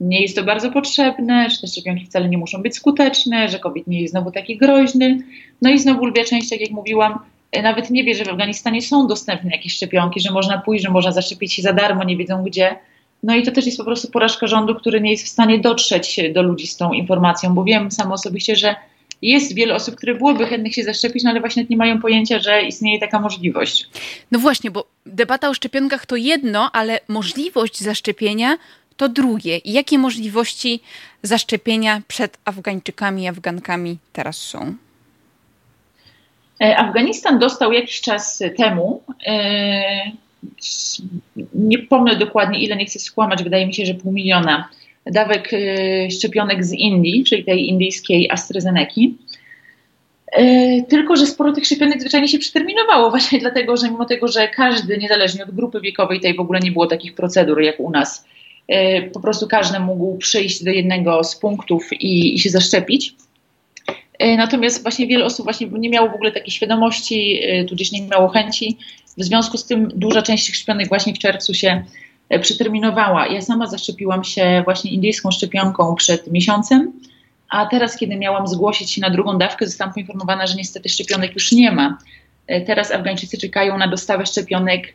nie jest to bardzo potrzebne, że te szczepionki wcale nie muszą być skuteczne, że COVID nie jest znowu taki groźny. No i znowu lwia część, tak jak mówiłam, e, nawet nie wie, że w Afganistanie są dostępne jakieś szczepionki, że można pójść, że można zaszczepić się za darmo, nie wiedzą gdzie. No i to też jest po prostu porażka rządu, który nie jest w stanie dotrzeć do ludzi z tą informacją, bo wiem sam osobiście, że jest wiele osób, które byłyby chętnych się zaszczepić, no ale właśnie nie mają pojęcia, że istnieje taka możliwość. No właśnie, bo debata o szczepionkach to jedno, ale możliwość zaszczepienia to drugie. Jakie możliwości zaszczepienia przed Afgańczykami i Afgankami teraz są? E, Afganistan dostał jakiś czas temu e, nie pomnę dokładnie ile, nie chcę skłamać, wydaje mi się, że pół miliona dawek y, szczepionek z Indii, czyli tej indyjskiej AstraZeneca. Tylko, że sporo tych szczepionek zwyczajnie się przeterminowało, właśnie dlatego, że mimo tego, że każdy, niezależnie od grupy wiekowej, tej w ogóle nie było takich procedur jak u nas, po prostu każdy mógł przyjść do jednego z punktów i, i się zaszczepić. Natomiast właśnie wiele osób właśnie nie miało w ogóle takiej świadomości, tudzież nie miało chęci w związku z tym duża część tych szczepionek właśnie w czerwcu się przeterminowała. Ja sama zaszczepiłam się właśnie indyjską szczepionką przed miesiącem, a teraz, kiedy miałam zgłosić się na drugą dawkę, zostałam poinformowana, że niestety szczepionek już nie ma. Teraz Afgańczycy czekają na dostawę szczepionek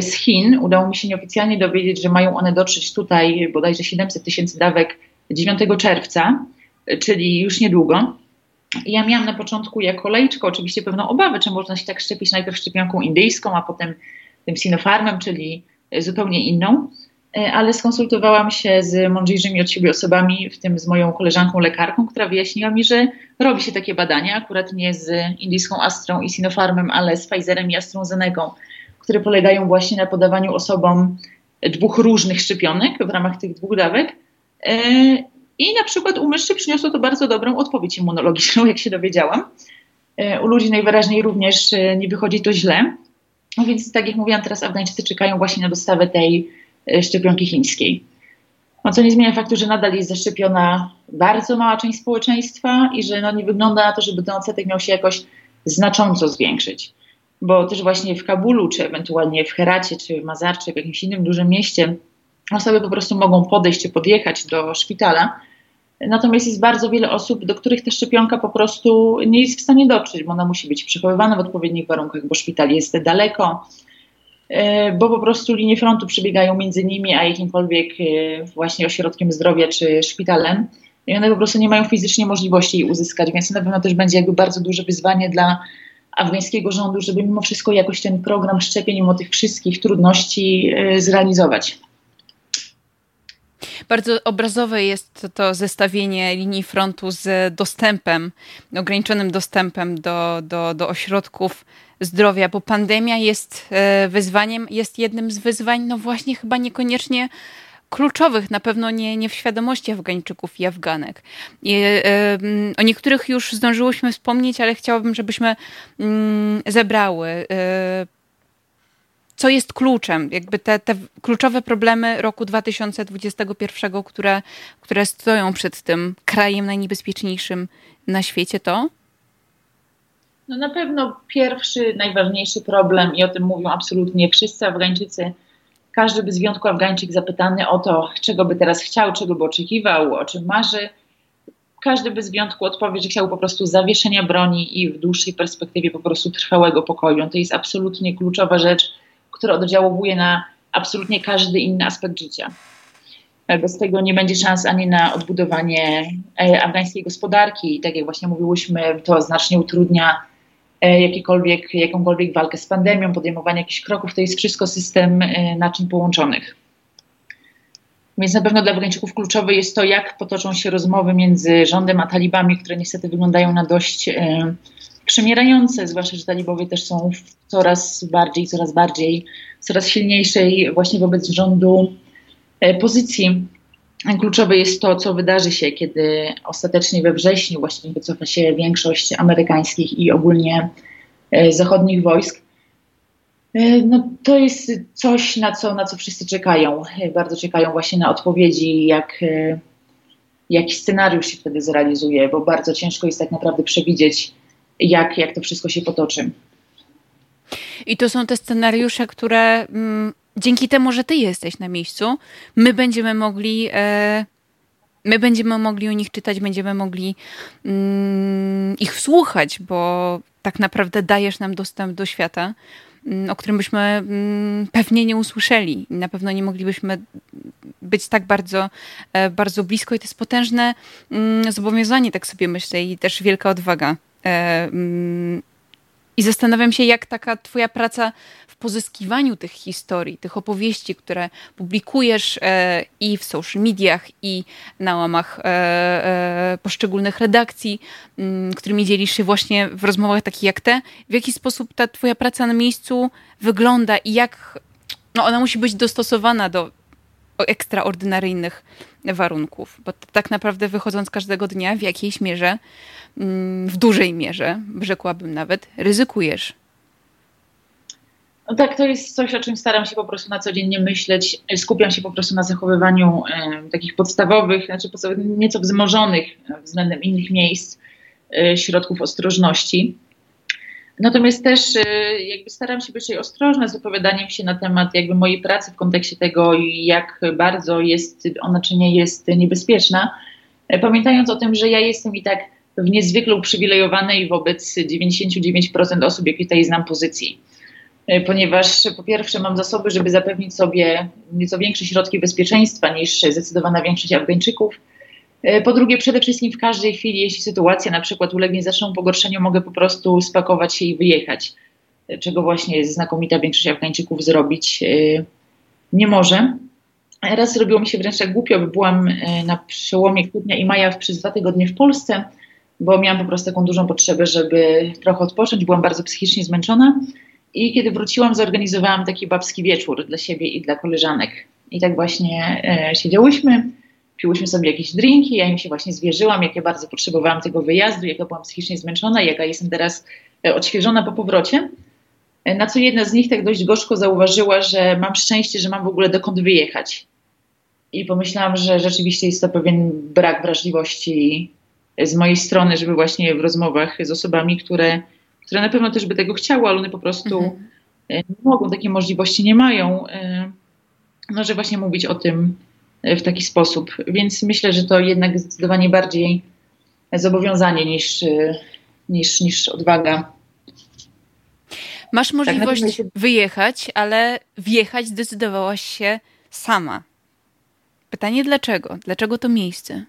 z Chin. Udało mi się nieoficjalnie dowiedzieć, że mają one dotrzeć tutaj bodajże 700 tysięcy dawek 9 czerwca, czyli już niedługo. Ja miałam na początku jako lejczko oczywiście pewną obawę, czy można się tak szczepić najpierw szczepionką indyjską, a potem tym Sinopharmem, czyli zupełnie inną. Ale skonsultowałam się z mądrzejszymi od siebie osobami, w tym z moją koleżanką lekarką, która wyjaśniła mi, że robi się takie badania, akurat nie z indyjską Astrą i Sinopharmem, ale z Pfizerem i AstraZeneką, które polegają właśnie na podawaniu osobom dwóch różnych szczepionek w ramach tych dwóch dawek. E, i na przykład u myszy przyniosło to bardzo dobrą odpowiedź immunologiczną, jak się dowiedziałam. E, u ludzi najwyraźniej również e, nie wychodzi to źle. No więc, tak jak mówiłam, teraz Afgańczycy czekają właśnie na dostawę tej szczepionki chińskiej. No, co nie zmienia faktu, że nadal jest zaszczepiona bardzo mała część społeczeństwa i że no, nie wygląda na to, żeby ten odsetek miał się jakoś znacząco zwiększyć. Bo też właśnie w Kabulu, czy ewentualnie w Heracie, czy w Mazar, czy w jakimś innym dużym mieście osoby po prostu mogą podejść czy podjechać do szpitala Natomiast jest bardzo wiele osób, do których ta szczepionka po prostu nie jest w stanie dotrzeć, bo ona musi być przechowywana w odpowiednich warunkach, bo szpital jest daleko, e, bo po prostu linie frontu przebiegają między nimi a jakimkolwiek e, właśnie ośrodkiem zdrowia czy szpitalem. I one po prostu nie mają fizycznie możliwości jej uzyskać, więc na pewno też będzie jakby bardzo duże wyzwanie dla afgańskiego rządu, żeby mimo wszystko jakoś ten program szczepień, mimo tych wszystkich trudności e, zrealizować. Bardzo obrazowe jest to zestawienie linii frontu z dostępem, ograniczonym dostępem do, do, do ośrodków zdrowia, bo pandemia jest e, wyzwaniem, jest jednym z wyzwań, no właśnie chyba niekoniecznie kluczowych, na pewno nie, nie w świadomości Afgańczyków i Afganek. I, y, o niektórych już zdążyłyśmy wspomnieć, ale chciałabym, żebyśmy y, zebrały. Y, co jest kluczem, jakby te, te kluczowe problemy roku 2021, które, które stoją przed tym krajem najniebezpieczniejszym na świecie, to? No na pewno pierwszy, najważniejszy problem, i o tym mówią absolutnie wszyscy Afgańczycy, każdy bez wyjątku Afgańczyk zapytany o to, czego by teraz chciał, czego by oczekiwał, o czym marzy, każdy bez wyjątku odpowie, że chciał po prostu zawieszenia broni i w dłuższej perspektywie po prostu trwałego pokoju. To jest absolutnie kluczowa rzecz, która oddziałuje na absolutnie każdy inny aspekt życia. Bez tego nie będzie szans ani na odbudowanie e, afgańskiej gospodarki. I tak jak właśnie mówiłyśmy, to znacznie utrudnia E, jakikolwiek, jakąkolwiek walkę z pandemią, podejmowanie jakichś kroków, to jest wszystko system e, naczyń połączonych. Więc na pewno dla Afgańczyków kluczowe jest to, jak potoczą się rozmowy między rządem a talibami, które niestety wyglądają na dość e, przemierające, zwłaszcza, że talibowie też są coraz bardziej, coraz bardziej, coraz silniejszej właśnie wobec rządu e, pozycji. Kluczowe jest to, co wydarzy się, kiedy ostatecznie we wrześniu właśnie wycofa się większość amerykańskich i ogólnie e, zachodnich wojsk. E, no, to jest coś, na co, na co wszyscy czekają. E, bardzo czekają właśnie na odpowiedzi, jak, jaki scenariusz się wtedy zrealizuje, bo bardzo ciężko jest tak naprawdę przewidzieć, jak, jak to wszystko się potoczy. I to są te scenariusze, które mm, dzięki temu, że ty jesteś na miejscu, my będziemy mogli. E, my będziemy mogli o nich czytać, będziemy mogli mm, ich słuchać, bo tak naprawdę dajesz nam dostęp do świata, mm, o którym byśmy mm, pewnie nie usłyszeli. Na pewno nie moglibyśmy być tak bardzo, e, bardzo blisko i to jest potężne zobowiązanie, tak sobie myślę, i też wielka odwaga. E, I zastanawiam się, jak taka twoja praca pozyskiwaniu tych historii, tych opowieści, które publikujesz e, i w social mediach, i na łamach e, e, poszczególnych redakcji, m, mm, którymi dzielisz się właśnie w rozmowach takich jak te, w jaki sposób ta twoja praca na miejscu wygląda i jak no ona musi być dostosowana do ekstraordynaryjnych warunków, bo tak naprawdę wychodząc każdego dnia w jakiejś mierze, mm, w dużej mierze, rzekłabym nawet, ryzykujesz no tak, to jest coś, o czym staram się po prostu na co dzień nie myśleć. Skupiam się po prostu na zachowywaniu e, takich podstawowych, znaczy nieco wzmożonych względem innych miejsc e, środków ostrożności. Natomiast też e, jakby staram się być ostrożna z opowiadaniem się na temat jakby mojej pracy w kontekście tego, jak bardzo jest ona czy nie jest niebezpieczna, pamiętając o tym, że ja jestem i tak w niezwykle uprzywilejowanej wobec 99% osób, jakie tutaj znam pozycji. E, ponieważ po pierwsze mam zasoby, żeby zapewnić sobie nieco większe środki bezpieczeństwa niż zdecydowana większość Afgańczyków. E, po drugie, przede wszystkim w każdej chwili, jeśli sytuacja na przykład ulegnie znaczną pogorszeniu, mogę po prostu spakować się i wyjechać, e, czego właśnie znakomita większość Afgańczyków zrobić nie może. Raz zrobiło mi się wręcz tak głupio, bo byłam na przełomie kwietnia i maja przez dwa tygodnie w Polsce, bo miałam po prostu taką dużą potrzebę, żeby trochę odpocząć. Byłam bardzo psychicznie zmęczona. I kiedy wróciłam, zorganizowałam taki babski wieczór dla siebie i dla koleżanek. I tak właśnie e, siedziałyśmy, piłyśmy sobie jakieś drinki, ja im się właśnie zwierzyłam, jak ja bardzo potrzebowałam tego wyjazdu, jaka byłam psychicznie zmęczona, jaka jestem teraz e, odświeżona po powrocie. E, na co jedna z nich tak dość gorzko zauważyła, że mam szczęście, że mam w ogóle dokąd wyjechać. I pomyślałam, że rzeczywiście jest to pewien brak wrażliwości z mojej strony, żeby właśnie w rozmowach z osobami, które które na pewno też by tego chciały, ale one po prostu mhm. E, nie mogą, takiej możliwości nie mają, e, no, że właśnie mówić o tym e, w taki sposób. Więc myślę, że to jednak zdecydowanie bardziej zobowiązanie niż, niż, niż odwaga. Masz tak, możliwość tak, wyjechać, ale wjechać zdecydowałaś się sama. Pytanie dlaczego? Dlaczego to miejsce?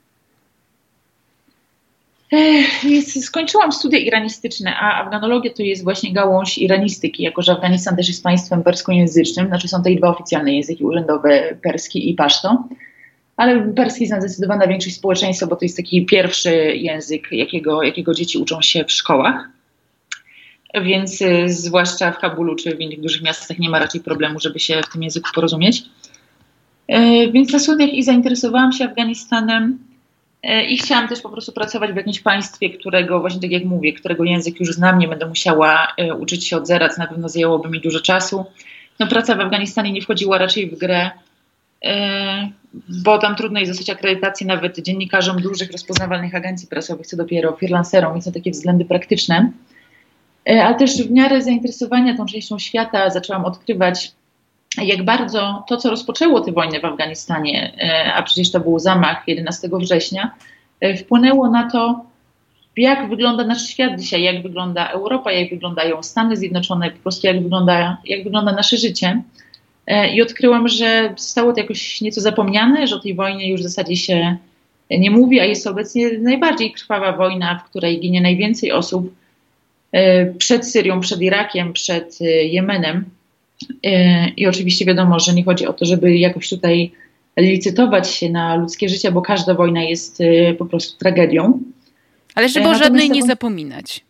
Skończyłam studia iranistyczne, a afganologia to jest właśnie gałąź iranistyki, jako że Afganistan też jest państwem perskojęzycznym, znaczy są tutaj dwa oficjalne języki urzędowe, perski i paszto. Ale perski zna zdecydowana większość społeczeństwa, bo to jest taki pierwszy język, jakiego, jakiego dzieci uczą się w szkołach. Więc y, zwłaszcza w Kabulu czy w innych dużych miastach nie ma raczej problemu, żeby się w tym języku porozumieć. Więc na studiach i zainteresowałam się Afganistanem i chciałam też po prostu pracować w jakimś państwie, którego, właśnie tak jak mówię, którego język już znam, nie będę musiała uczyć się od zera, co na pewno zajęłoby mi dużo czasu. No, praca w Afganistanie nie wchodziła raczej w grę, bo tam trudno jest dostać akredytacji nawet dziennikarzom dużych, rozpoznawalnych agencji prasowych, co dopiero freelancerom, więc są takie względy praktyczne. E, ale też w miarę zainteresowania tą częścią świata zaczęłam odkrywać, jak bardzo to, co rozpoczęło tę wojnę w Afganistanie, e, a przecież to był zamach 11 września, e, wpłynęło na to, jak wygląda nasz świat dzisiaj, jak wygląda Europa, jak wyglądają Stany Zjednoczone, po prostu jak wygląda, jak wygląda nasze życie. I odkryłam, że zostało to jakoś nieco zapomniane, że o tej wojnie już w zasadzie się nie mówi, a jest obecnie najbardziej krwawa wojna, w której ginie najwięcej osób E, przed Syrią, przed Irakiem, przed e, Jemenem. E, I oczywiście wiadomo, że nie chodzi o to, żeby jakoś tutaj licytować się na ludzkie życie, bo każda wojna jest po prostu tragedią. Ale żeby o żadnej nie zapominać.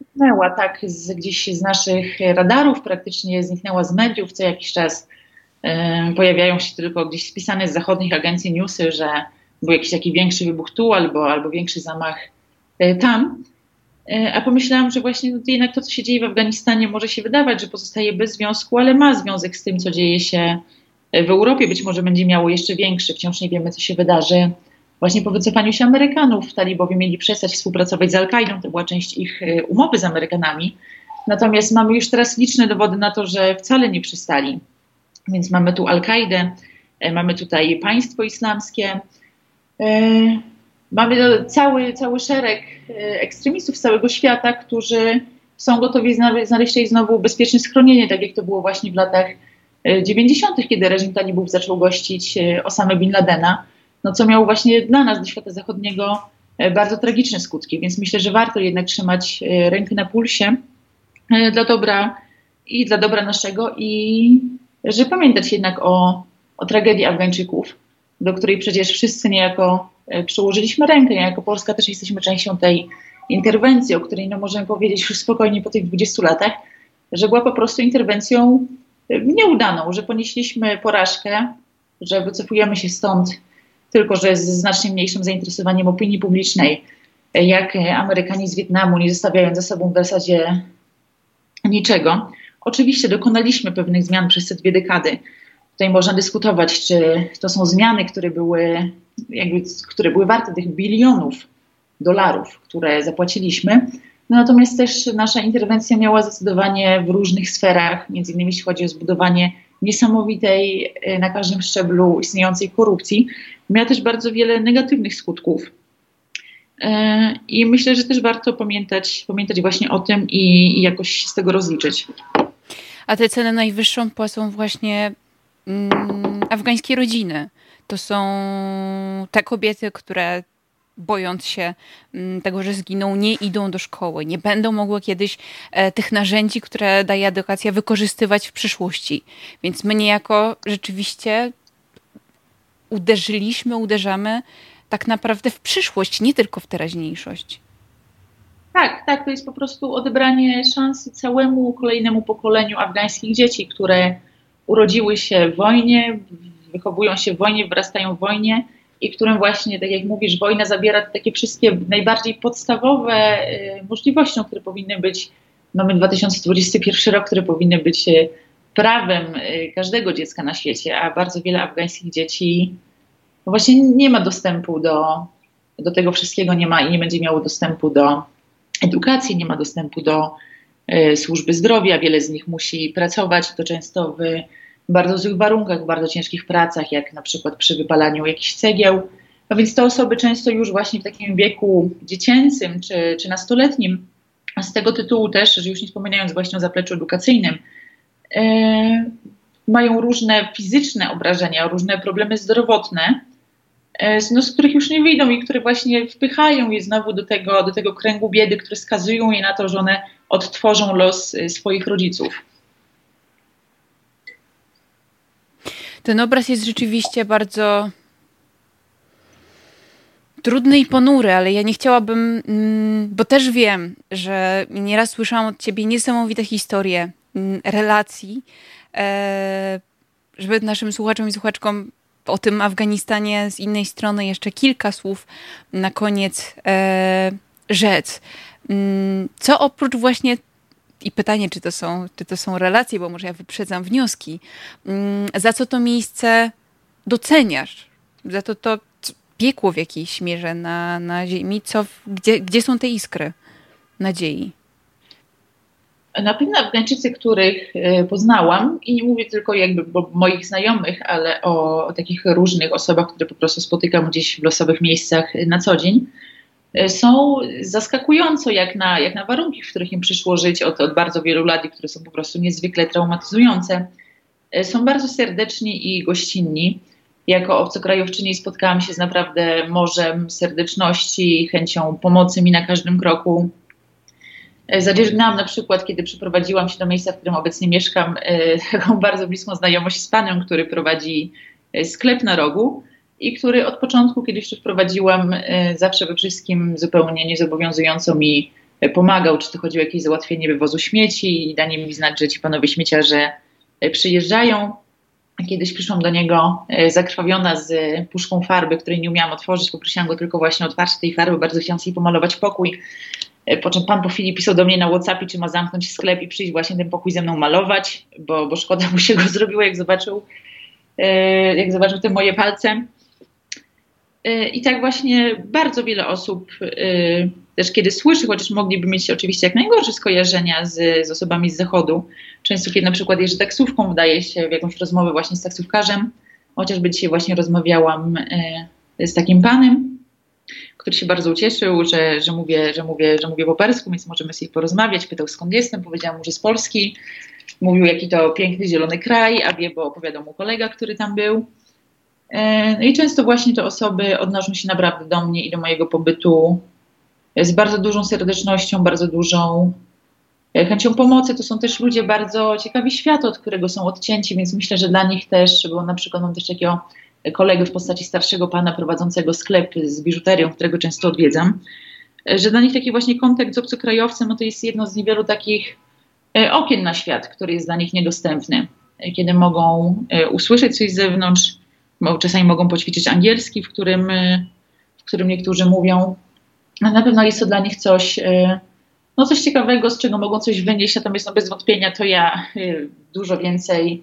Zniknęła tak z, gdzieś z naszych radarów, praktycznie zniknęła z mediów co jakiś czas. Pojawiają się tylko gdzieś spisane z zachodnich agencji newsy, że był jakiś taki większy wybuch tu albo, albo większy zamach tam. E, a pomyślałam, że właśnie jednak to, co się dzieje w Afganistanie, może się wydawać, że pozostaje bez związku, ale ma związek z tym, co dzieje się e, w Europie. Być może będzie miało jeszcze większy. Wciąż nie wiemy, co się wydarzy. Właśnie po wycofaniu się Amerykanów, talibowie mieli przestać współpracować z Al-Kaidą, to była część ich e, umowy z Amerykanami. Natomiast mamy już teraz liczne dowody na to, że wcale nie przystali. Więc mamy tu Al-Kaidę, mamy tutaj państwo islamskie. Mamy cały, cały szereg e, ekstremistów z całego świata, którzy są gotowi znaleźć się znowu bezpieczne schronienie, tak jak to było właśnie w latach 90., e, kiedy reżim talibów zaczął gościć e, Osama Bin Ladena, no co miało właśnie dla nas, do świata zachodniego, bardzo tragiczne skutki. Więc myślę, że warto jednak trzymać rękę na pulsie dla dobra i dla dobra naszego i że pamiętać jednak o, o tragedii Afgańczyków, do której przecież wszyscy niejako przyłożyliśmy rękę. Jako Polska też jesteśmy częścią tej interwencji, o której no, możemy powiedzieć już spokojnie po tych 20 latach, że była po prostu interwencją e, nieudaną, że ponieśliśmy porażkę, że wycofujemy się stąd, tylko że z znacznie mniejszym zainteresowaniem opinii publicznej, e, jak Amerykanie z Wietnamu, nie zostawiając za sobą w zasadzie niczego. Oczywiście dokonaliśmy pewnych zmian przez te dwie dekady. Tutaj można dyskutować, czy to są zmiany, które były jakby, które były warte tych bilionów dolarów, które zapłaciliśmy. No natomiast też nasza interwencja miała zdecydowanie w różnych sferach, między innymi jeśli chodzi o zbudowanie niesamowitej e, na każdym szczeblu istniejącej korupcji, miała też bardzo wiele negatywnych skutków. E, I myślę, że też warto pamiętać, pamiętać właśnie o tym i, i jakoś z tego rozliczyć. A tę cenę najwyższą płacą właśnie afgańskie rodziny to są te kobiety, które bojąc się mm, tego, że zginą, nie idą do szkoły, nie będą mogły kiedyś e, tych narzędzi, które daje edukacja, wykorzystywać w przyszłości. Więc my niejako rzeczywiście uderzyliśmy, uderzamy tak naprawdę w przyszłość, nie tylko w teraźniejszość. Tak, tak, to jest po prostu odebranie szansy całemu kolejnemu pokoleniu afgańskich dzieci, które urodziły się w wojnie, wychowują się w wojnie, wrastają w wojnie i którym właśnie, tak jak mówisz, wojna zabiera takie wszystkie najbardziej podstawowe y, możliwości, które powinny być, mamy 2021 rok, które powinny być y, prawem y, każdego dziecka na świecie, a bardzo wiele afgańskich dzieci no właśnie nie ma dostępu do, do tego wszystkiego, nie ma i nie będzie miało dostępu do edukacji, nie ma dostępu do służby zdrowia, wiele z nich musi pracować, to często w bardzo złych warunkach, w bardzo ciężkich pracach, jak na przykład przy wypalaniu jakichś cegieł. No więc te osoby często już właśnie w takim wieku dziecięcym czy, czy nastoletnim, a z tego tytułu też, że już nie wspominając właśnie o zapleczu edukacyjnym, e, mają różne fizyczne obrażenia, różne problemy zdrowotne, e, no, z których już nie wyjdą i które właśnie wpychają je znowu do tego, do tego kręgu biedy, które skazują je na to, że one odtworzą los e, swoich rodziców. Ten obraz jest rzeczywiście bardzo trudny i ponury, ale ja nie chciałabym, mm, bo też wiem, że nieraz słyszałam od ciebie niesamowite historie mm, relacji, e, żeby naszym słuchaczom i słuchaczkom o tym Afganistanie z innej strony jeszcze kilka słów na koniec e, rzec. Mm, co oprócz właśnie i pytanie, czy to, są, czy to są relacje, bo może ja wyprzedzam wnioski, mm, za co to miejsce doceniasz? Za to to piekło w jakiejś mierze na, na ziemi? Co, gdzie, gdzie są te iskry nadziei? Na pewno Afgańczycy, których e, poznałam, i nie mówię tylko jakby o moich znajomych, ale o, takich różnych osobach, które po prostu spotykam gdzieś w losowych miejscach na co dzień, e, są zaskakująco jak na, jak na warunki, w których im przyszło żyć od, od bardzo wielu lat i które są po prostu niezwykle traumatyzujące. E, są bardzo serdeczni i gościnni. Jako obcokrajowczyni spotkałam się z naprawdę morzem serdeczności, chęcią pomocy mi na każdym kroku E, Zadzierzgnęłam na przykład, kiedy przeprowadziłam się do miejsca, w którym obecnie mieszkam, taką bardzo bliską znajomość z panem, który prowadzi sklep na rogu i który od początku, kiedy się wprowadziłam, zawsze we wszystkim zupełnie niezobowiązująco mi pomagał, czy to chodziło o jakieś załatwienie wywozu śmieci i danie mi znać, że ci panowie śmieciarze przyjeżdżają. Kiedyś przyszłam do niego zakrwawiona z puszką farby, której nie umiałam otworzyć, poprosiłam go tylko właśnie o otwarcie tej farby, bardzo chciałam sobie pomalować pokój. Po czym pan po chwili pisał do mnie na WhatsAppie, czy ma zamknąć sklep i przyjść właśnie ten pokój ze mną malować, bo, bo szkoda mu się go zrobiło, jak zobaczył, jak zobaczył te moje palce. E, I tak właśnie bardzo wiele osób też kiedy słyszy, chociaż mogliby mieć oczywiście jak najgorsze skojarzenia z, z osobami z zachodu, często kiedy na przykład jeżdżę taksówką, wdaje się w jakąś rozmowę właśnie z taksówkarzem, chociażby dzisiaj właśnie rozmawiałam z takim panem, który się bardzo ucieszył, że, że, mówię, że, mówię, że mówię po persku, więc możemy sobie porozmawiać. Pytał skąd jestem, powiedziałam mu, że z Polski. Mówił, jaki to piękny, zielony kraj, a wie, bo opowiadał mu kolega, który tam był. E, no i często właśnie te osoby odnoszą się naprawdę do mnie i do mojego pobytu z bardzo dużą serdecznością, bardzo dużą e, chęcią pomocy. To są też ludzie bardzo ciekawi świata, od którego są odcięci, więc myślę, że dla nich też, bo na przykład mam też takiego kolegę w postaci starszego pana prowadzącego sklep z biżuterią, którego często odwiedzam, że dla nich taki właśnie kontakt z obcokrajowcem no to jest jedno z niewielu takich e, okien na świat, który jest dla nich niedostępny. E, kiedy mogą e, usłyszeć coś z zewnątrz, czasami mogą poćwiczyć angielski, w którym, w którym niektórzy mówią. Na pewno jest to dla nich coś, no coś ciekawego, z czego mogą coś wynieść, natomiast no bez wątpienia to ja dużo więcej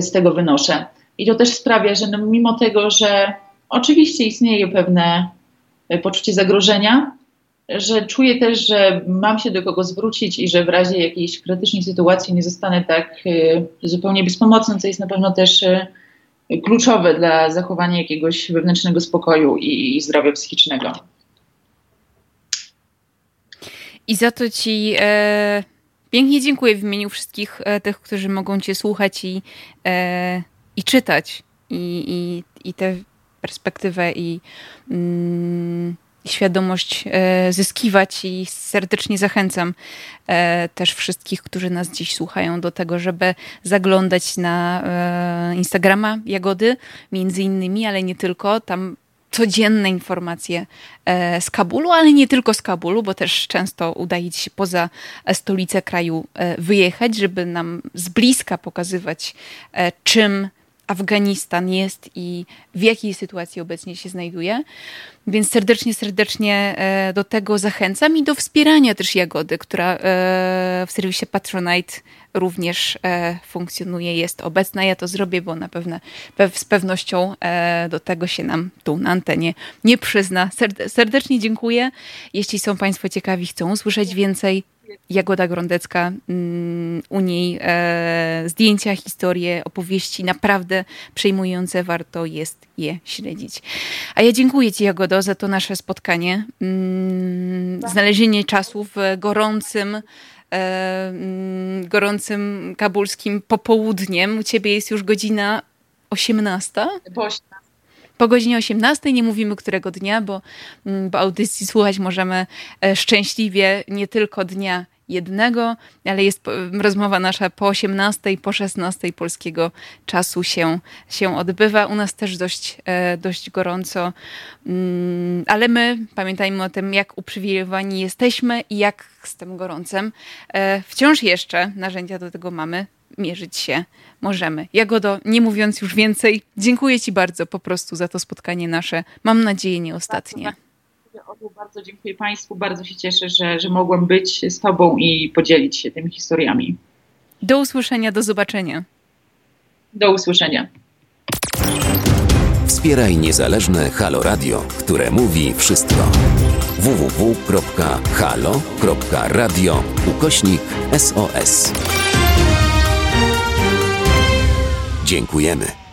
z tego wynoszę. I to też sprawia, że no, mimo tego, że oczywiście istnieje pewne poczucie zagrożenia, że czuję też, że mam się do kogo zwrócić i że w razie jakiejś krytycznej sytuacji nie zostanę tak zupełnie bezpomocny, co jest na pewno też kluczowe dla zachowania jakiegoś wewnętrznego spokoju i, zdrowia psychicznego. I za to Ci e, pięknie dziękuję w imieniu wszystkich e, tych, którzy mogą Cię słuchać i e, i czytać i, i, i tę perspektywę i mm, świadomość e, zyskiwać i serdecznie zachęcam e, też wszystkich, którzy nas dziś słuchają do tego, żeby zaglądać na e, Instagrama Jagody, między innymi, ale nie tylko. Tam codzienne informacje z Kabulu, ale nie tylko z Kabulu, bo też często udaje się poza stolicę kraju wyjechać, żeby nam z bliska pokazywać, czym Afganistan jest i w jakiej sytuacji obecnie się znajduje. Więc serdecznie, serdecznie e, do tego zachęcam i do wspierania też Jagody, która e, w serwisie Patronite również e, funkcjonuje, jest obecna. Ja to zrobię, bo na pewno z pewnością do tego się nam tu na antenie nie przyzna. Serdecznie dziękuję. Jeśli są Państwo ciekawi, chcą usłyszeć więcej, Jagoda Grondecka, mm, u niej e, zdjęcia, historie, opowieści naprawdę przejmujące, warto jest je śledzić. A ja dziękuję Ci, Jagodo, za to nasze spotkanie, mm, znalezienie czasu w gorącym, e, mm, gorącym kabulskim popołudniem. U Ciebie jest już godzina 18? Po 18 po godzinie 18 nie mówimy którego dnia, bo, mm, bo audycji słuchać możemy e, szczęśliwie nie tylko dnia jednego, ale jest rozmowa nasza po 18, po 16 polskiego czasu się, się odbywa. U nas też dość, e, dość gorąco, mm, ale my pamiętajmy o tym, jak uprzywilejowani jesteśmy i jak z tym gorącem e, wciąż jeszcze narzędzia do tego mamy mierzyć się możemy. Jagodo, nie mówiąc już więcej, dziękuję Ci bardzo po prostu za to spotkanie nasze. Mam nadzieję nie ostatnie. Bardzo, bardzo dziękuję Państwu. Bardzo się cieszę, że, że mogłam być z Tobą i podzielić się tymi historiami. Do usłyszenia, do zobaczenia. Do usłyszenia. Wspieraj niezależne Halo Radio, które mówi wszystko. www.halo.radio ukośnik SOS. Dziękujemy.